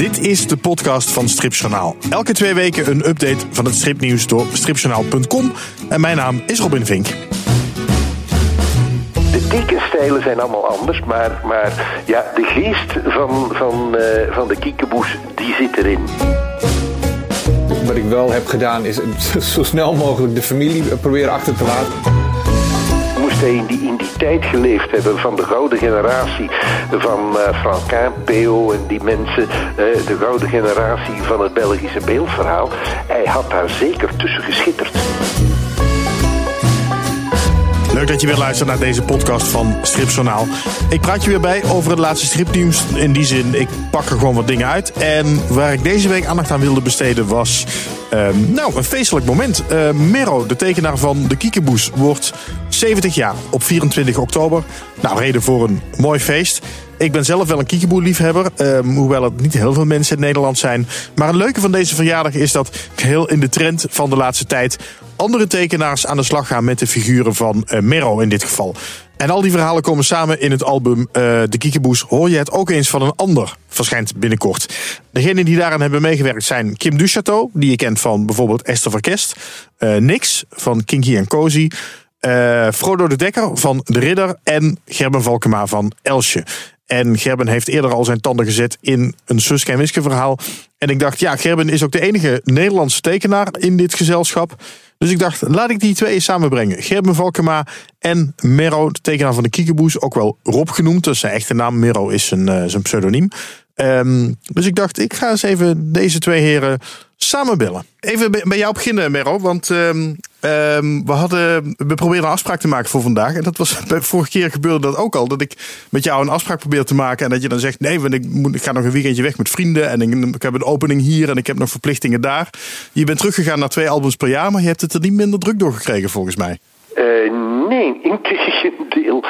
Dit is de podcast van Stripjournaal. Elke twee weken een update van het stripnieuws door stripjournaal.com. En mijn naam is Robin Vink. De tekenstijlen zijn allemaal anders, maar, maar ja, de geest van, van, uh, van de kiekeboes, die zit erin. Wat ik wel heb gedaan is zo snel mogelijk de familie proberen achter te laten die, in die tijd geleefd hebben van de gouden generatie van uh, Franquin, Peo en die mensen, uh, de gouden generatie van het Belgische beeldverhaal. Hij had daar zeker tussen geschitterd. Leuk dat je weer luistert naar deze podcast van Stripjournaal. Ik praat je weer bij over het laatste stripnieuws. In die zin, ik pak er gewoon wat dingen uit. En waar ik deze week aandacht aan wilde besteden was... Uh, nou, een feestelijk moment. Uh, Mero, de tekenaar van de Kiekeboes, wordt 70 jaar op 24 oktober. Nou, reden voor een mooi feest. Ik ben zelf wel een kiekeboe-liefhebber, uh, hoewel het niet heel veel mensen in Nederland zijn. Maar het leuke van deze verjaardag is dat heel in de trend van de laatste tijd andere tekenaars aan de slag gaan met de figuren van uh, in dit geval. En al die verhalen komen samen in het album uh, De Kiekeboes. Hoor je het ook eens van een ander, verschijnt binnenkort. Degenen die daaraan hebben meegewerkt zijn Kim Duchateau, die je kent van bijvoorbeeld Esther Verkest. Uh, Nix van Kinky en Cozy. Frodo de Dekker van De Ridder en Gerben Valkema van Elsje. En Gerben heeft eerder al zijn tanden gezet in een Suske en Wiske verhaal. En ik dacht, ja, Gerben is ook de enige Nederlandse tekenaar in dit gezelschap. Dus ik dacht, laat ik die twee samenbrengen. Gerben Valkema en Mero, de tekenaar van de Kiekeboes. Ook wel Rob genoemd, dus zijn echte naam. Mero is zijn, zijn pseudoniem. Um, dus ik dacht, ik ga eens even deze twee heren samen bellen. Even bij jou beginnen, Mero. Want um, um, we, hadden, we probeerden een afspraak te maken voor vandaag. En dat was vorige keer gebeurde dat ook al. Dat ik met jou een afspraak probeer te maken. En dat je dan zegt: nee, want ik, moet, ik ga nog een weekendje weg met vrienden. En ik, ik heb een opening hier en ik heb nog verplichtingen daar. Je bent teruggegaan naar twee albums per jaar. Maar je hebt het er niet minder druk door gekregen, volgens mij. Uh, nee, integendeel.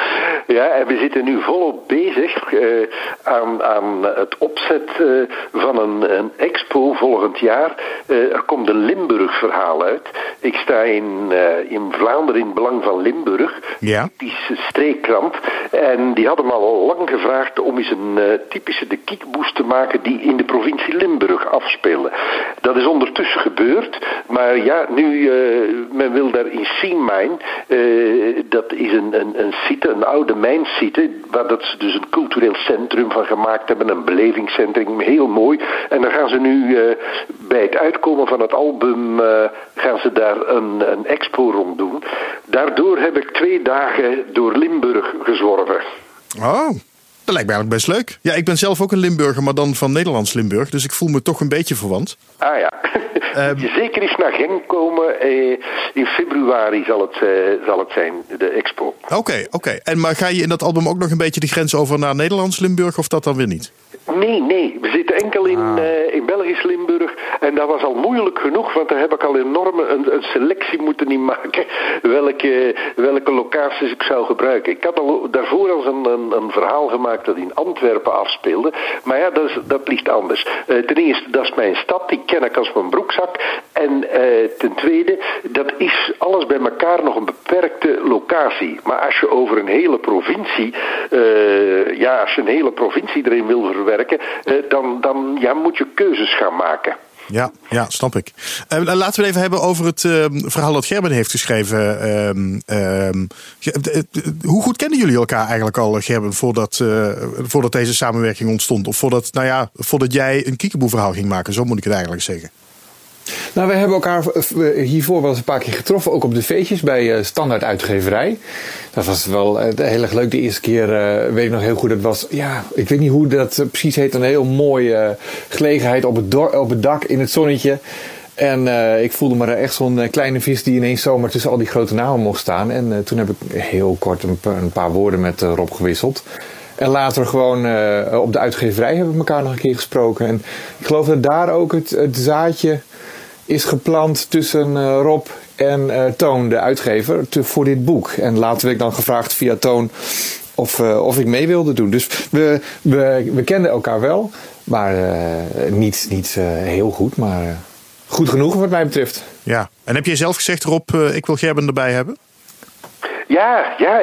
Ja, en we zitten nu volop bezig uh, aan, aan het opzet uh, van een, een, expo volgend jaar. er komt een Limburg-verhaal uit. Ik sta in, in Vlaanderen in het belang van Limburg, ja. typische streekkrant. En die hadden me al lang gevraagd om eens een typische de kiekboes te maken die in de provincie Limburg afspelen. Dat is ondertussen gebeurd, maar ja, nu, men wil daar in Siemijn. Uh, dat is een, een, een site, een oude mijnsite, waar dat ze dus een cultureel centrum van gemaakt hebben, een belevingscentrum, heel mooi. En dan gaan ze nu uh, bij het uitkomen van het album, uh, gaan ze daar een, een expo rond doen. Daardoor heb ik twee dagen door Limburg gezworven. Oh. Dat lijkt mij eigenlijk best leuk. Ja, ik ben zelf ook een Limburger, maar dan van Nederlands Limburg. Dus ik voel me toch een beetje verwant. Ah ja. Um, je zeker eens naar Genk komen. Eh, in februari zal het, uh, zal het zijn, de expo. Oké, okay, oké. Okay. En maar ga je in dat album ook nog een beetje de grens over naar Nederlands Limburg of dat dan weer niet? Nee, nee. We zitten enkel in, ah. uh, in Belgisch Limburg. En dat was al moeilijk genoeg, want daar heb ik al enorme een, een selectie moeten in maken. Welke, welke locaties ik zou gebruiken. Ik had al daarvoor al een, een, een verhaal gemaakt dat in Antwerpen afspeelde. Maar ja, dat, is, dat ligt anders. Uh, ten eerste, dat is mijn stad. Die ken ik als mijn broekzak. En uh, ten tweede, dat is alles bij elkaar nog een beperkte locatie. Maar als je over een hele provincie, ja, als je een hele provincie erin wil verwerken werken, dan, dan ja, moet je keuzes gaan maken. Ja, ja, snap ik. Uh, laten we het even hebben over het uh, verhaal dat Gerben heeft geschreven. Uh, hoe goed kennen jullie elkaar eigenlijk al, Gerben, voordat, voordat deze samenwerking ontstond? Of voordat, nou ja, voordat jij een kiekeboe-verhaal ging maken, zo moet ik het eigenlijk zeggen. Nou, we hebben elkaar hiervoor wel eens een paar keer getroffen, ook op de feestjes bij Standaard Uitgeverij. Dat was wel heel erg leuk. De eerste keer weet ik nog heel goed. Dat was, ja, ik weet niet hoe dat precies heet. Een heel mooie gelegenheid op het, op het dak in het zonnetje. En ik voelde me echt zo'n kleine vis die ineens zomaar tussen al die grote namen mocht staan. En toen heb ik heel kort een, paar woorden met Rob gewisseld. En later gewoon op de uitgeverij hebben we elkaar nog een keer gesproken. En ik geloof dat daar ook het, het zaadje is geplant tussen uh, Rob en uh, Toon, de uitgever, te, voor dit boek. En later werd ik dan gevraagd via Toon of, uh, of ik mee wilde doen. Dus we, we, we kenden elkaar wel, maar niet, niet heel goed, maar goed genoeg wat mij betreft. Ja, en heb je zelf gezegd, Rob, ik wil Gerben erbij hebben? Ja, ja,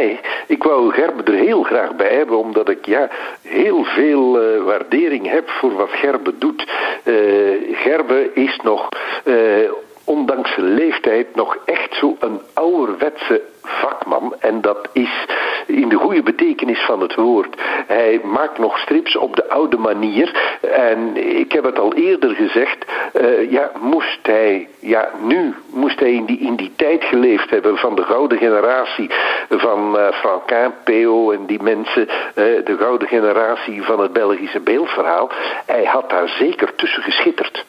ik wou Gerbe er heel graag bij hebben, omdat ik ja, heel veel uh, waardering heb voor wat Gerbe doet. Uh, Gerbe is nog, uh, ondanks zijn leeftijd, nog echt zo een ouderwetse vakman. En dat is in de goede betekenis van het woord. Hij maakt nog strips op de oude manier. En ik heb het al eerder gezegd. Uh, ja, moest hij, ja, nu moest hij in die, in die tijd geleefd hebben van de gouden generatie van uh, Franquin, Peo en die mensen. Uh, de gouden generatie van het Belgische beeldverhaal. Hij had daar zeker tussen geschitterd.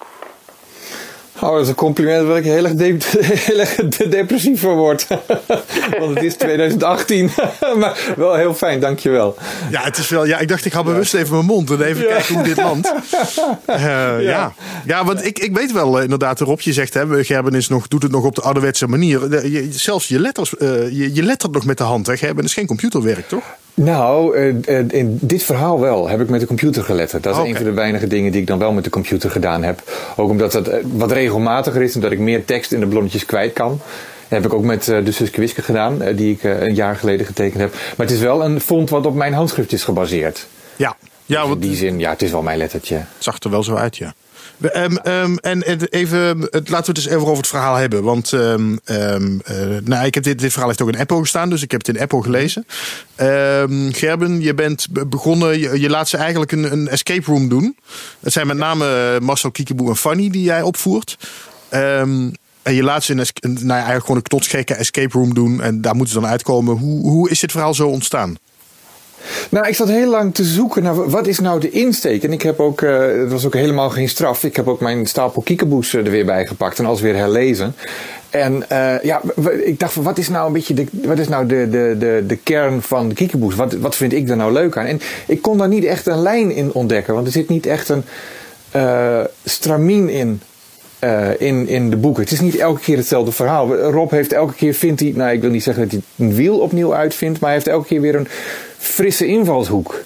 Oh, dat is een compliment waar ik heel erg, de heel erg depressief van word. Want het is 2018. maar wel heel fijn, dankjewel. Ja, het is wel, ja, ik dacht ik ga bewust even mijn mond en even kijken hoe dit landt. Uh, ja. ja. Ja. want ik, ik weet wel uh, inderdaad, Rob, je zegt, hè, Gerben is nog, doet het nog op de ouderwetse manier. Je, zelfs je, letters, uh, je, je lettert nog met de hand. Hè. Gerben is geen computerwerk, toch? Nou, in dit verhaal wel. Heb ik met de computer geletterd. Dat is okay. een van de weinige dingen die ik dan wel met de computer gedaan heb. Ook omdat dat wat regelmatiger is en dat ik meer tekst in de blonnetjes kwijt kan. Dat heb ik ook met de Suske Wiske gedaan, die ik een jaar geleden getekend heb. Maar het is wel een font wat op mijn handschrift is gebaseerd. Ja. ja dus in die zin, ja, het is wel mijn lettertje. Het zag er wel zo uit, ja. Um, um, en even, laten we het eens even over het verhaal hebben. Want um, uh, nou, ik heb dit, verhaal heeft ook in Apple gestaan, dus ik heb het in Apple gelezen. Gerben, je bent begonnen, je, laat ze eigenlijk een, een, escape room doen. Het zijn met name Marcel Kiekeboe en Fanny die jij opvoert. en je laat ze een, nou eigenlijk gewoon een knotsgekke escape room doen. En daar moeten ze dan uitkomen. Hoe, hoe is dit verhaal zo ontstaan? Nou, ik zat heel lang te zoeken naar wat is nou de insteek. En ik heb ook, uh, het was ook helemaal geen straf. Ik heb ook mijn stapel kiekeboes er weer bij gepakt en alles weer herlezen. En uh, ja, ik dacht van wat is nou een beetje de, wat is nou de, de, de, de kern van de kiekeboes? Wat, wat vind ik er nou leuk aan? En ik kon daar niet echt een lijn in ontdekken, want er zit niet echt een stramien in. In, in de boeken. Het is niet elke keer hetzelfde verhaal. Rob heeft elke keer, vindt hij, nou ik wil niet zeggen dat hij een wiel opnieuw uitvindt, maar hij heeft elke keer weer een frisse invalshoek.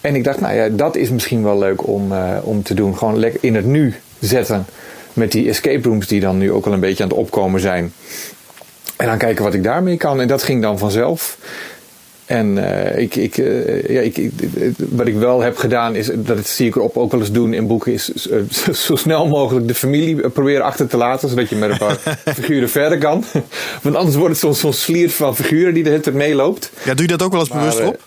En ik dacht, nou ja, dat is misschien wel leuk om, uh, om te doen. Gewoon lekker in het nu zetten. Met die escape rooms die dan nu ook al een beetje aan het opkomen zijn. En dan kijken wat ik daarmee kan. En dat ging dan vanzelf. En uh, ik, ik, uh, ja, ik, wat ik wel heb gedaan is, dat zie ik op ook wel eens doen in boeken, is zo snel mogelijk de familie proberen achter te laten, zodat je met een paar figuren verder kan. Want anders wordt het zo'n zo sliert van figuren die de hele tijd meeloopt. Ja, doe je dat ook wel eens bewust op?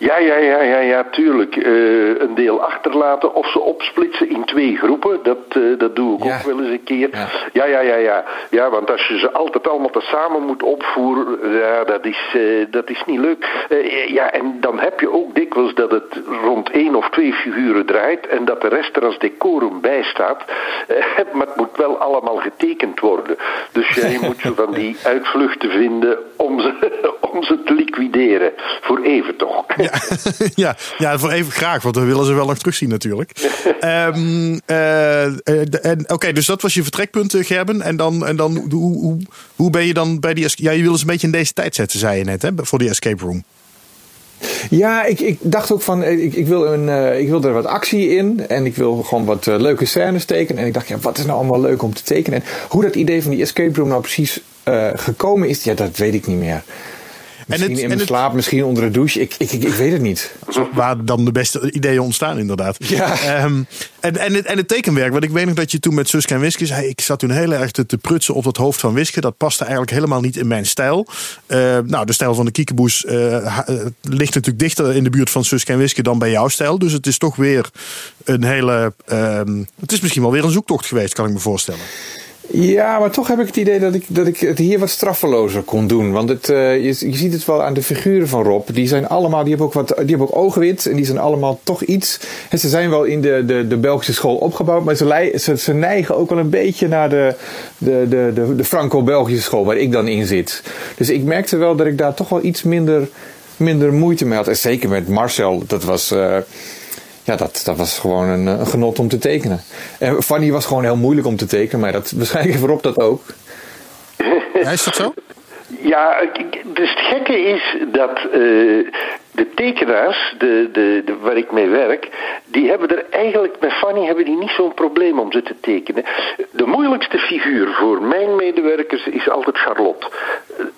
Ja, ja, ja, ja, ja, tuurlijk. Uh, een deel achterlaten of ze opsplitsen in twee groepen. Dat, uh, dat doe ik Ja. ook wel eens een keer. Ja. Ja. ja, ja, ja, ja. want als je ze altijd allemaal tezamen moet opvoeren, ja, dat is, uh, dat is niet leuk. Ja, en dan heb je ook dikwijls dat het rond één of twee figuren draait en dat de rest er als decorum bij staat. Maar het moet wel allemaal getekend worden. Dus jij moet zo van die uitvluchten vinden om ze, om ze te liquideren. Voor even toch. Ja, ja, ja, voor even graag, want we willen ze wel nog terugzien natuurlijk. um, uh, Oké, dus dat was je vertrekpunt, eh, Gerben. En dan, en dan hoe, hoe, hoe ben je dan bij die... Ja, je wilde ze een beetje in deze tijd zetten, zei je net, hè, voor die escape room. Ja, ik, ik dacht ook van, ik, ik, wil een, uh, ik wil er wat actie in en ik wil gewoon wat uh, leuke scènes tekenen. En ik dacht, ja, wat is nou allemaal leuk om te tekenen? En hoe dat idee van die escape room nou precies uh, gekomen is, ja, dat weet ik niet meer. Misschien het, in mijn slaap, misschien onder de douche. Ik, ik, ik, ik, weet het niet. Waar dan de beste ideeën ontstaan, inderdaad. Ja. Um, en, en, het, en het tekenwerk. Want ik weet nog dat je toen met Suske en Wiske zei... ik zat toen heel erg te, te prutsen op het hoofd van Wiske. Dat paste eigenlijk helemaal niet in mijn stijl. Uh, nou, de stijl van de kiekeboes uh, ligt natuurlijk dichter in de buurt van Suske en Wiske... dan bij jouw stijl. Dus het is toch weer een hele... Um, het is misschien wel weer een zoektocht geweest, kan ik me voorstellen. Ja, maar toch heb ik het idee dat ik, dat ik het hier wat straffelozer kon doen. Want het, uh, je, je ziet het wel aan de figuren van Rob. Die zijn allemaal, die hebben ook, wat, die hebben ook oogwit. En die zijn allemaal toch iets. En ze zijn wel in de, de, de Belgische school opgebouwd. Maar ze, ze, ze neigen ook wel een beetje naar de, de, de, de, Franco-Belgische school. Waar ik dan in zit. Dus ik merkte wel dat ik daar toch wel iets minder, minder moeite mee had. En zeker met Marcel. Dat was. Uh, ja, dat, dat was gewoon een, een, genot om te tekenen. En Fanny was gewoon heel moeilijk om te tekenen, maar dat, waarschijnlijk voorop dat ook. Ja, is dat zo? Ja, dus het gekke is dat uh, de tekenaars, de, de, de, waar ik mee werk, die hebben er eigenlijk, met Fanny hebben die niet zo'n probleem om ze te tekenen. De moeilijkste figuur voor mijn medewerkers is altijd Charlotte.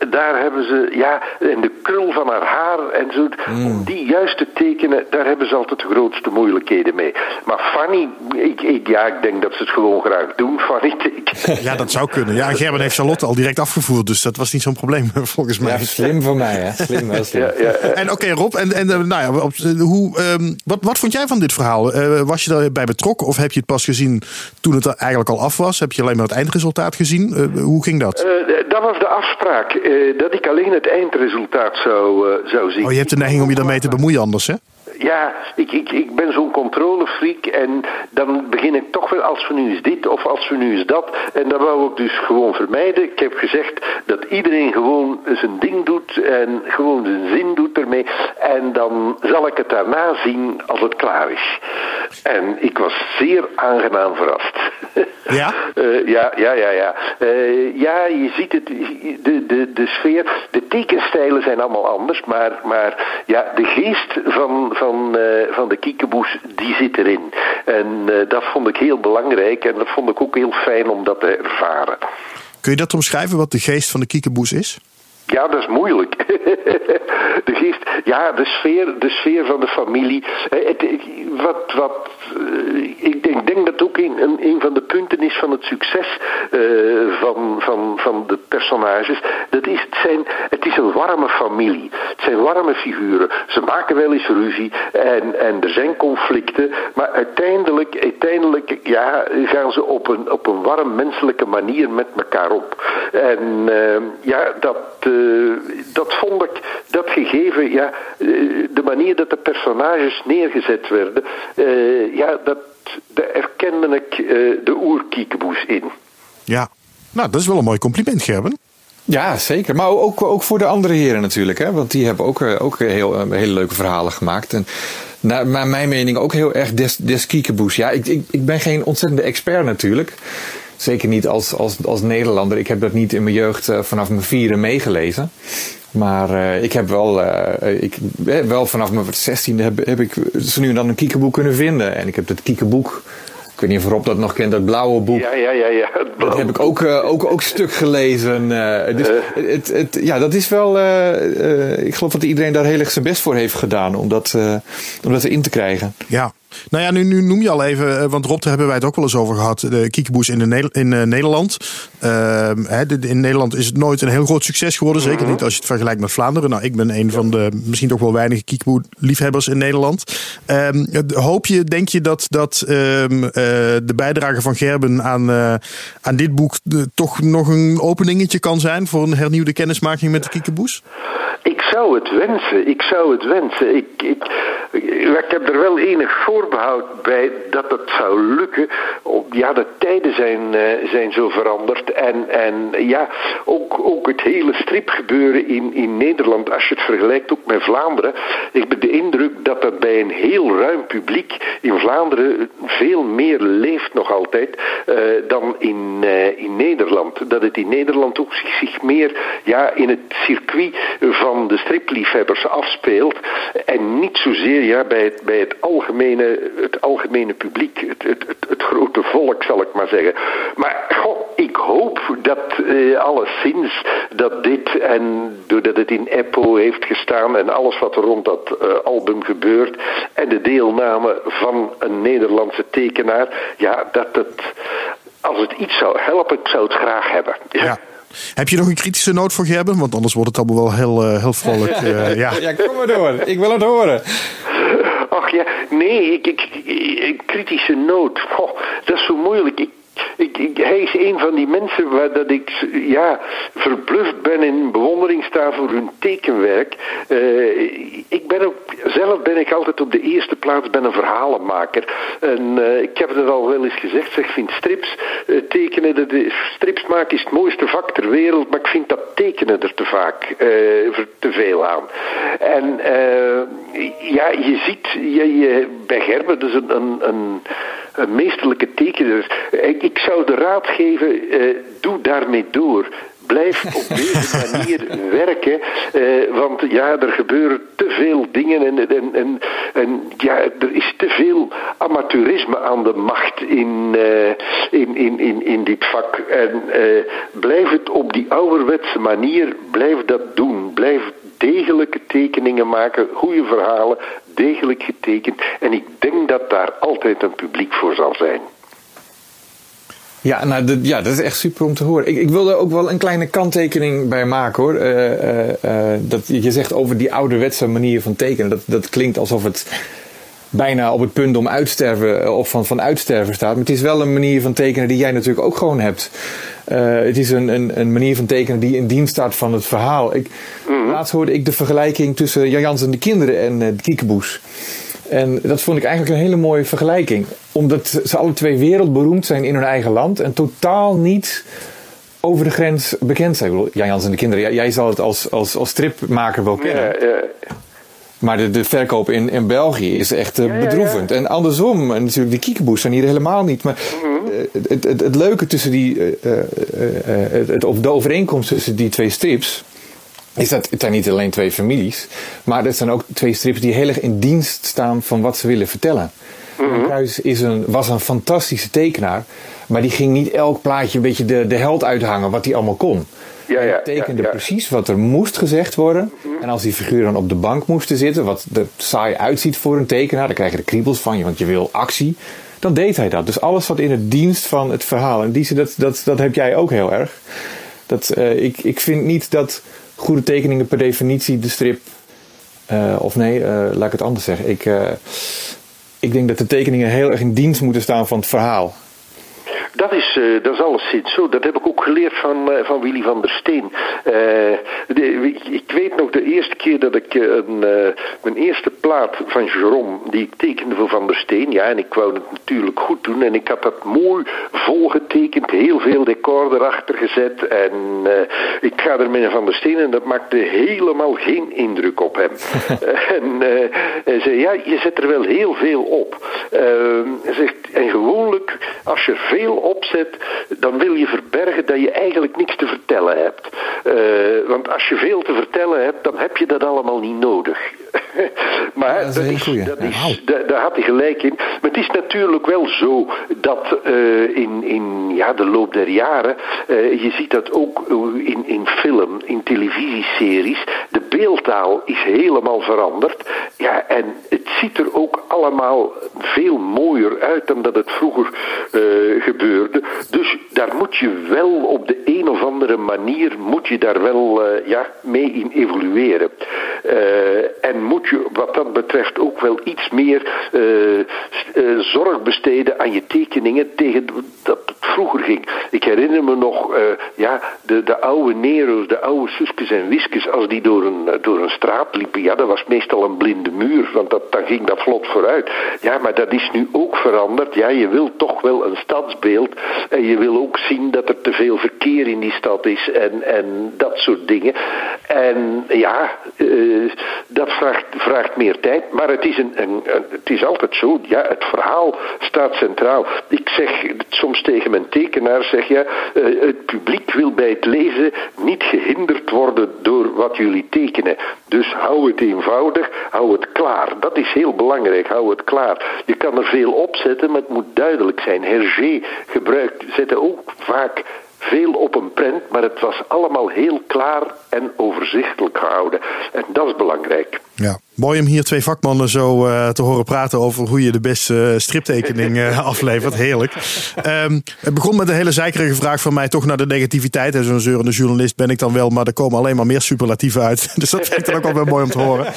Daar hebben ze, ja, en de krul van haar haar en zo, om die juist te tekenen, daar hebben ze altijd de grootste moeilijkheden mee. Maar Fanny, ik, ik, ja, ik denk dat ze het gewoon graag doen, Fanny tekenen. Ja, dat zou kunnen. Ja, Gerben heeft Charlotte al direct afgevoerd, dus dat was niet zo'n probleem volgens mij. Ja, slim van mij, hè? Slim, wel slim. Ja, ja, En oké, Rob, en, en eh, nou ja, op, eh, hoe, ehm, wat, wat vond jij van dit verhaal? Eh, was je daarbij betrokken of heb je het pas gezien toen het eigenlijk al af was? Heb je alleen maar het eindresultaat gezien? Hoe ging dat? Dat was de afspraak, dat ik alleen het eindresultaat zou, zou zien. Oh, je hebt de neiging om je daarmee te bemoeien anders, hè? Ja, ik, ik, ik ben zo'n controlefreak en dan begin ik toch wel als we nu eens dit of als we nu eens dat. En dat wou ik dus gewoon vermijden. Ik heb gezegd dat iedereen gewoon zijn ding doet en gewoon zijn zin doet ermee. En dan zal ik het daarna zien als het klaar is. En ik was zeer aangenaam verrast. Ja? Eh, ja, ja, ja, ja. Eh, ja, je ziet het, de, de, de sfeer, de tekenstijlen zijn allemaal anders, maar, maar ja, de geest van, van, eh, van de kiekeboes, die zit erin. En dat vond ik heel belangrijk en dat vond ik ook heel fijn om dat te ervaren. Kun je dat omschrijven, wat de geest van de kiekeboes is? Ja, dat is moeilijk. de geest, ja, de sfeer, de sfeer van de familie. Eh, wat, wat, eh, ik denk, denk dat ook een, een, een van de punten is van het succes eh, van, van, van de personages. Dat is, het, zijn, het is een warme familie. Het zijn warme figuren. Ze maken wel eens ruzie en, en er zijn conflicten. Maar uiteindelijk, uiteindelijk ja, gaan ze op een, op een warm menselijke manier met elkaar op. En eh, ja, dat, eh, dat vond ik, dat gegeven, ja, eh, de manier dat de personages neergezet werden, eh, ja, dat, daar erkende ik de oerkiekeboes in. Ja. Nou, dat is wel een mooi compliment, Gerben. Ja, zeker. Maar ook, ook voor de andere heren natuurlijk. Hè? Want die hebben ook, eh, ook heel, eh, hele leuke verhalen gemaakt. En naar mijn mening ook heel erg des, des. Ja, ik, ik, ik ben geen ontzettende expert natuurlijk. Zeker niet als, als, als Nederlander. Ik heb dat niet in mijn jeugd eh, vanaf mijn vieren meegelezen. Maar eh, ik heb wel, eh, ik, eh, wel vanaf mijn zestiende heb, heb ik zo nu en dan een kiekeboek kunnen vinden. En ik heb dat kiekeboek, ik weet niet of Rob dat nog kent, dat blauwe boek. Ja, ja, ja, ja. Dat heb ik ook, eh, ook, ook stuk gelezen. eh, dus het, het, ja, dat is wel. eh, eh, ik geloof dat iedereen daar heel erg zijn best voor heeft gedaan om dat, eh, om dat erin te krijgen. Ja. Nou ja, nu, nu noem je al even, eh, want Rob, daar hebben wij het ook wel eens over gehad. De kiekeboes in, de Ne- in eh, Nederland. Ehm, in Nederland is het nooit een heel groot succes geworden. Zeker niet als je het vergelijkt met Vlaanderen. Nou, ik ben een van de misschien toch wel weinige kiekeboe-liefhebbers in Nederland. Ehm, hoop je, denk je dat, dat ehm, eh, de bijdrage van Gerben aan, aan dit boek toch nog een openingetje kan zijn voor een hernieuwde kennismaking met de kiekeboes? Ik zou het wensen, ik zou het wensen. Ik, ik, ik heb er wel enig voorbehoud bij dat het zou lukken. Ja, de tijden zijn, eh, zijn zo veranderd. En, en ja, ook, ook het hele stripgebeuren in, in Nederland, als je het vergelijkt ook met Vlaanderen. Ik heb de indruk dat dat bij een heel ruim publiek in Vlaanderen veel meer leeft nog altijd eh, dan in, eh, in Nederland. Dat het in Nederland ook zich, zich meer ja, in het circuit van de stripliefhebbers afspeelt. En niet zozeer ja, bij, het, bij het, algemene, het algemene publiek, het, het, het, grote volk zal ik maar zeggen. Maar ik hoop dat eh, alleszins dat dit en doordat het in Eppo heeft gestaan en alles wat er rond dat eh, album gebeurt en de deelname van een Nederlandse tekenaar, ja, dat het als het iets zou helpen, ik zou het graag hebben. Ja. Heb je nog een kritische noot voor Gerben? Want anders wordt het allemaal wel heel, eh, heel vrolijk. eh, ja. ja, kom maar door. Ik wil het horen. Ach ja, nee, ik, ik, ik- kritische noot. Goh, dat is zo moeilijk. Ik, ik, ik- hij is een van die mensen waar dat ik ja, verbluft ben en in bewondering sta voor hun tekenwerk. Eh, ik ben ook, zelf ben ik altijd op de eerste plaats ben een verhalenmaker. En eh, ik heb het al wel eens gezegd, zeg, ik vind strips eh, tekenen, de, de- strips maken is het mooiste vak ter wereld, maar ik vind dat tekenen er te vaak te veel aan. En ja, je ziet je, je, bij Gerben, dus een, een, een meesterlijke tekenaar. Ik, ik zou de raad geven, eh, doe daarmee door. blijf op deze manier werken. Want ja, er gebeuren te veel dingen en, en, en, en ja, er is te veel amateurisme aan de macht in, in, in, in, in dit vak. En blijf het op die ouderwetse manier, blijf dat doen. Blijf degelijke tekeningen maken, goede verhalen, degelijk getekend. En ik denk dat daar altijd een publiek voor zal zijn. Ja, nou, ja, dat is echt super om te horen. Ik, ik wil er ook wel een kleine kanttekening bij maken hoor. Uh, uh, uh, dat, je zegt over die ouderwetse manier van tekenen. Dat, dat klinkt alsof het bijna op het punt om uitsterven of van, van uitsterven staat. Maar het is wel een manier van tekenen die jij natuurlijk ook gewoon hebt. Het is een, een, een, manier van tekenen die in dienst staat van het verhaal. Ik, mm Laatst hoorde ik de vergelijking tussen Jan Jans en de kinderen en de kiekeboes. En dat vond ik eigenlijk een hele mooie vergelijking. Omdat ze alle twee wereldberoemd zijn in hun eigen land en totaal niet over de grens bekend zijn. Ik bedoel, Jan Jans en de kinderen, jij zal het als, als, als stripmaker wel kennen. Ja, ja. Maar de, de verkoop in, in België is echt uh, bedroevend. En andersom, en natuurlijk de kiekeboes zijn hier helemaal niet. Maar mhm. eh, het, het, het, leuke tussen die, uh, het, de overeenkomst tussen die twee strips is dat het zijn niet alleen twee families, maar het zijn ook twee strips die heel erg in dienst staan van wat ze willen vertellen. Mm Kruis is een, was een fantastische tekenaar, maar die ging niet elk plaatje een beetje de, de held uithangen wat hij allemaal kon. Ja, ja, hij tekende precies wat er moest gezegd worden. En als die figuren dan op de bank moesten zitten, wat er saai uitziet voor een tekenaar, dan krijg je de kriebels van je, want je wil actie. Dan deed hij dat. Dus alles wat in het dienst van het verhaal. En die, dat, dat, dat heb jij ook heel erg. Dat, uh, ik, ik vind niet dat goede tekeningen per definitie de strip. Uh, of nee, uh, laat ik het anders zeggen. Ik, ik denk dat de tekeningen heel erg in dienst moeten staan van het verhaal. Dat is, uh, dat is alleszins zo. Dat heb ik ook geleerd van, uh, van Willy van der Steen. Uh, de, ik weet nog de eerste keer dat ik een, mijn eerste plaat van Jerome, die ik tekende voor Van der Steen, ja, en ik wou het natuurlijk goed doen, en ik had dat mooi volgetekend, heel veel decor erachter gezet, en ik ga er met Van der Steen, en dat maakte helemaal geen indruk op hem. en hij zei, ja, je zet er wel heel veel op. hij zegt, en gewoonlijk, als je veel opzet, dan wil je verbergen dat je eigenlijk niks te vertellen hebt. Want als je veel te vertellen hebt, dan heb je dat allemaal niet nodig. maar ja, dat, dat, is, dat is, daar had hij gelijk in. Maar het is natuurlijk wel zo dat uh, in, in ja, de loop der jaren, uh, je ziet dat ook in, in film, in televisieseries, de beeldtaal is helemaal veranderd. Ja, en het ziet er ook allemaal veel mooier uit dan dat het vroeger gebeurde. Dus daar moet je wel op de een of andere manier moet je daar wel uh, ja, mee in evolueren. Uh, en moet je wat dat betreft ook wel iets meer zorg besteden aan je tekeningen tegen dat het vroeger ging. Ik herinner me nog ja, de, de oude Nero's, de oude Suskes en Wiskes, als die door een, door een straat liepen, ja, dat was meestal een blinde muur, want dat, dan ging dat vlot vooruit. Ja, maar dat is nu ook veranderd. Ja, je wilt toch wel een stadsbeeld en je wil ook zien dat er te veel verkeer in die stad is en, en dat soort dingen. En ja, uh, dat vraagt, vraagt meer tijd. Maar het is, een, een, het is altijd zo, ja, het verhaal staat centraal. Ik zeg soms tegen mijn tekenaar, zeg ja, uh, het publiek wil bij het lezen niet gehinderd worden door wat jullie tekenen. Dus hou het eenvoudig, hou het klaar. Dat is heel belangrijk, hou het klaar. Je kan er veel opzetten, maar het moet duidelijk zijn. Hergé gebruikt, zette ook vaak veel op een prent, maar het was allemaal heel klaar en overzichtelijk gehouden. En dat is belangrijk. Ja, mooi om hier twee vakmannen zo uh, te horen praten over hoe je de beste striptekening uh, aflevert. Heerlijk. Um, het begon met een hele zeikerige vraag van mij toch naar de negativiteit. Zo'n zeurende journalist ben ik dan wel, maar er komen alleen maar meer superlatieven uit. Dus dat vind ik dan ook wel weer mooi om te horen.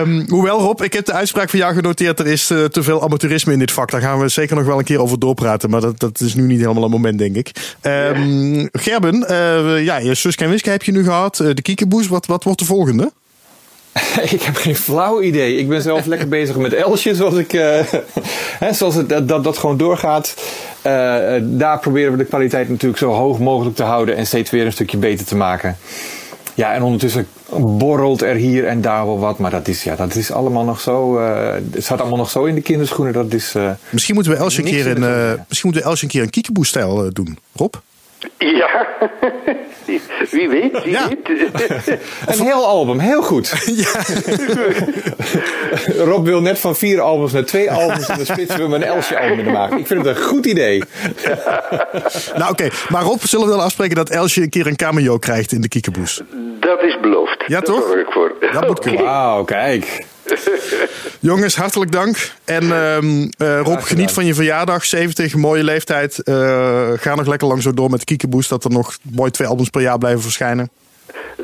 Um, hoewel Rob, ik heb de uitspraak van jou genoteerd. Er is uh, te veel amateurisme in dit vak. Daar gaan we zeker nog wel een keer over doorpraten. Maar dat, dat is nu niet helemaal een moment, denk ik. Um, Gerben, ja, je Suske en Wiske heb je nu gehad. de Kiekeboes, wat, wat wordt de volgende? ik heb geen flauw idee. Ik ben zelf lekker bezig met Elsje, zoals, ik, uh, hè, zoals het, dat, dat gewoon doorgaat. Uh, daar proberen we de kwaliteit natuurlijk zo hoog mogelijk te houden en steeds weer een stukje beter te maken. Ja, en ondertussen borrelt er hier en daar wel wat, maar dat is, ja, dat is allemaal nog zo. Uh, het staat allemaal nog zo in de kinderschoenen. Dat is, misschien moeten we Elsje een keer een, misschien moeten we Elsje een keer een kiekeboe-stijl doen, Rob? Ja, wie weet, wie Ja. weet. Een heel album, heel goed. Rob wil net van vier albums naar twee albums en dan splitsen we een Elsje album in de maak. Ik vind het een goed idee. Nou oké, maar Rob, zullen we dan afspreken dat Elsje een keer een cameo krijgt in de Kiekeboes? Dat is beloofd. Ja, Daar toch? zorg ik voor. Dat moet kunnen. Wauw, kijk. Jongens, hartelijk dank. En ehm, eh, Rob, geniet van je verjaardag. 70, mooie leeftijd. Eh, ga nog lekker lang zo door met Kiekeboes. Dat er nog mooi twee albums per jaar blijven verschijnen.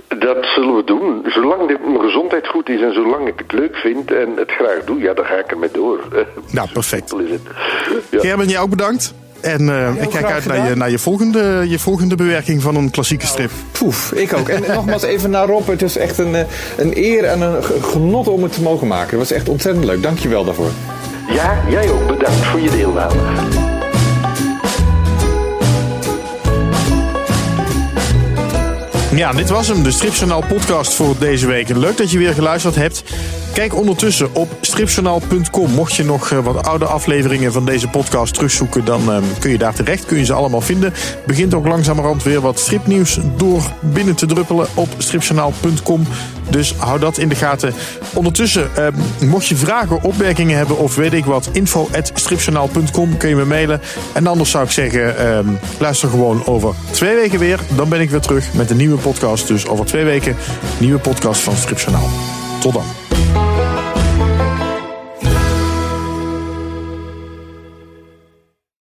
Dat zullen we doen. Zolang dit- mijn gezondheid goed is en zolang ik het leuk vind en het graag doe, ja, dan ga ik ermee door. Nou, perfect. Gerben, jij ook bedankt. En eh, ik kijk uit naar, je, naar je, volgende, je volgende bewerking van een klassieke strip. Poef, ik ook. En nogmaals even naar Rob. Het is echt een, eh, een eer en een ge- genot om het te mogen maken. Het was echt ontzettend leuk. Dank je wel daarvoor. ja, jij ook. Bedankt voor je deelname. Ja, dit was hem, de Stripjournaal podcast voor deze week. Leuk dat je weer geluisterd hebt. Kijk ondertussen op stripjournaal.com. Mocht je nog eh, wat oude afleveringen van deze podcast terugzoeken, dan ehm, kun je daar terecht. Kun je ze allemaal vinden. Begint ook langzamerhand weer wat stripnieuws door binnen te druppelen op stripjournaal.com. Dus hou dat in de gaten. Ondertussen, ehm, mocht je vragen, opmerkingen hebben of weet ik wat, info.stripjournaal.com kun je me mailen. En anders zou ik zeggen, ehm, luister gewoon over twee weken weer. Dan ben ik weer terug met een nieuwe podcast. Dus over twee weken, nieuwe podcast van Stripjournaal. Tot dan.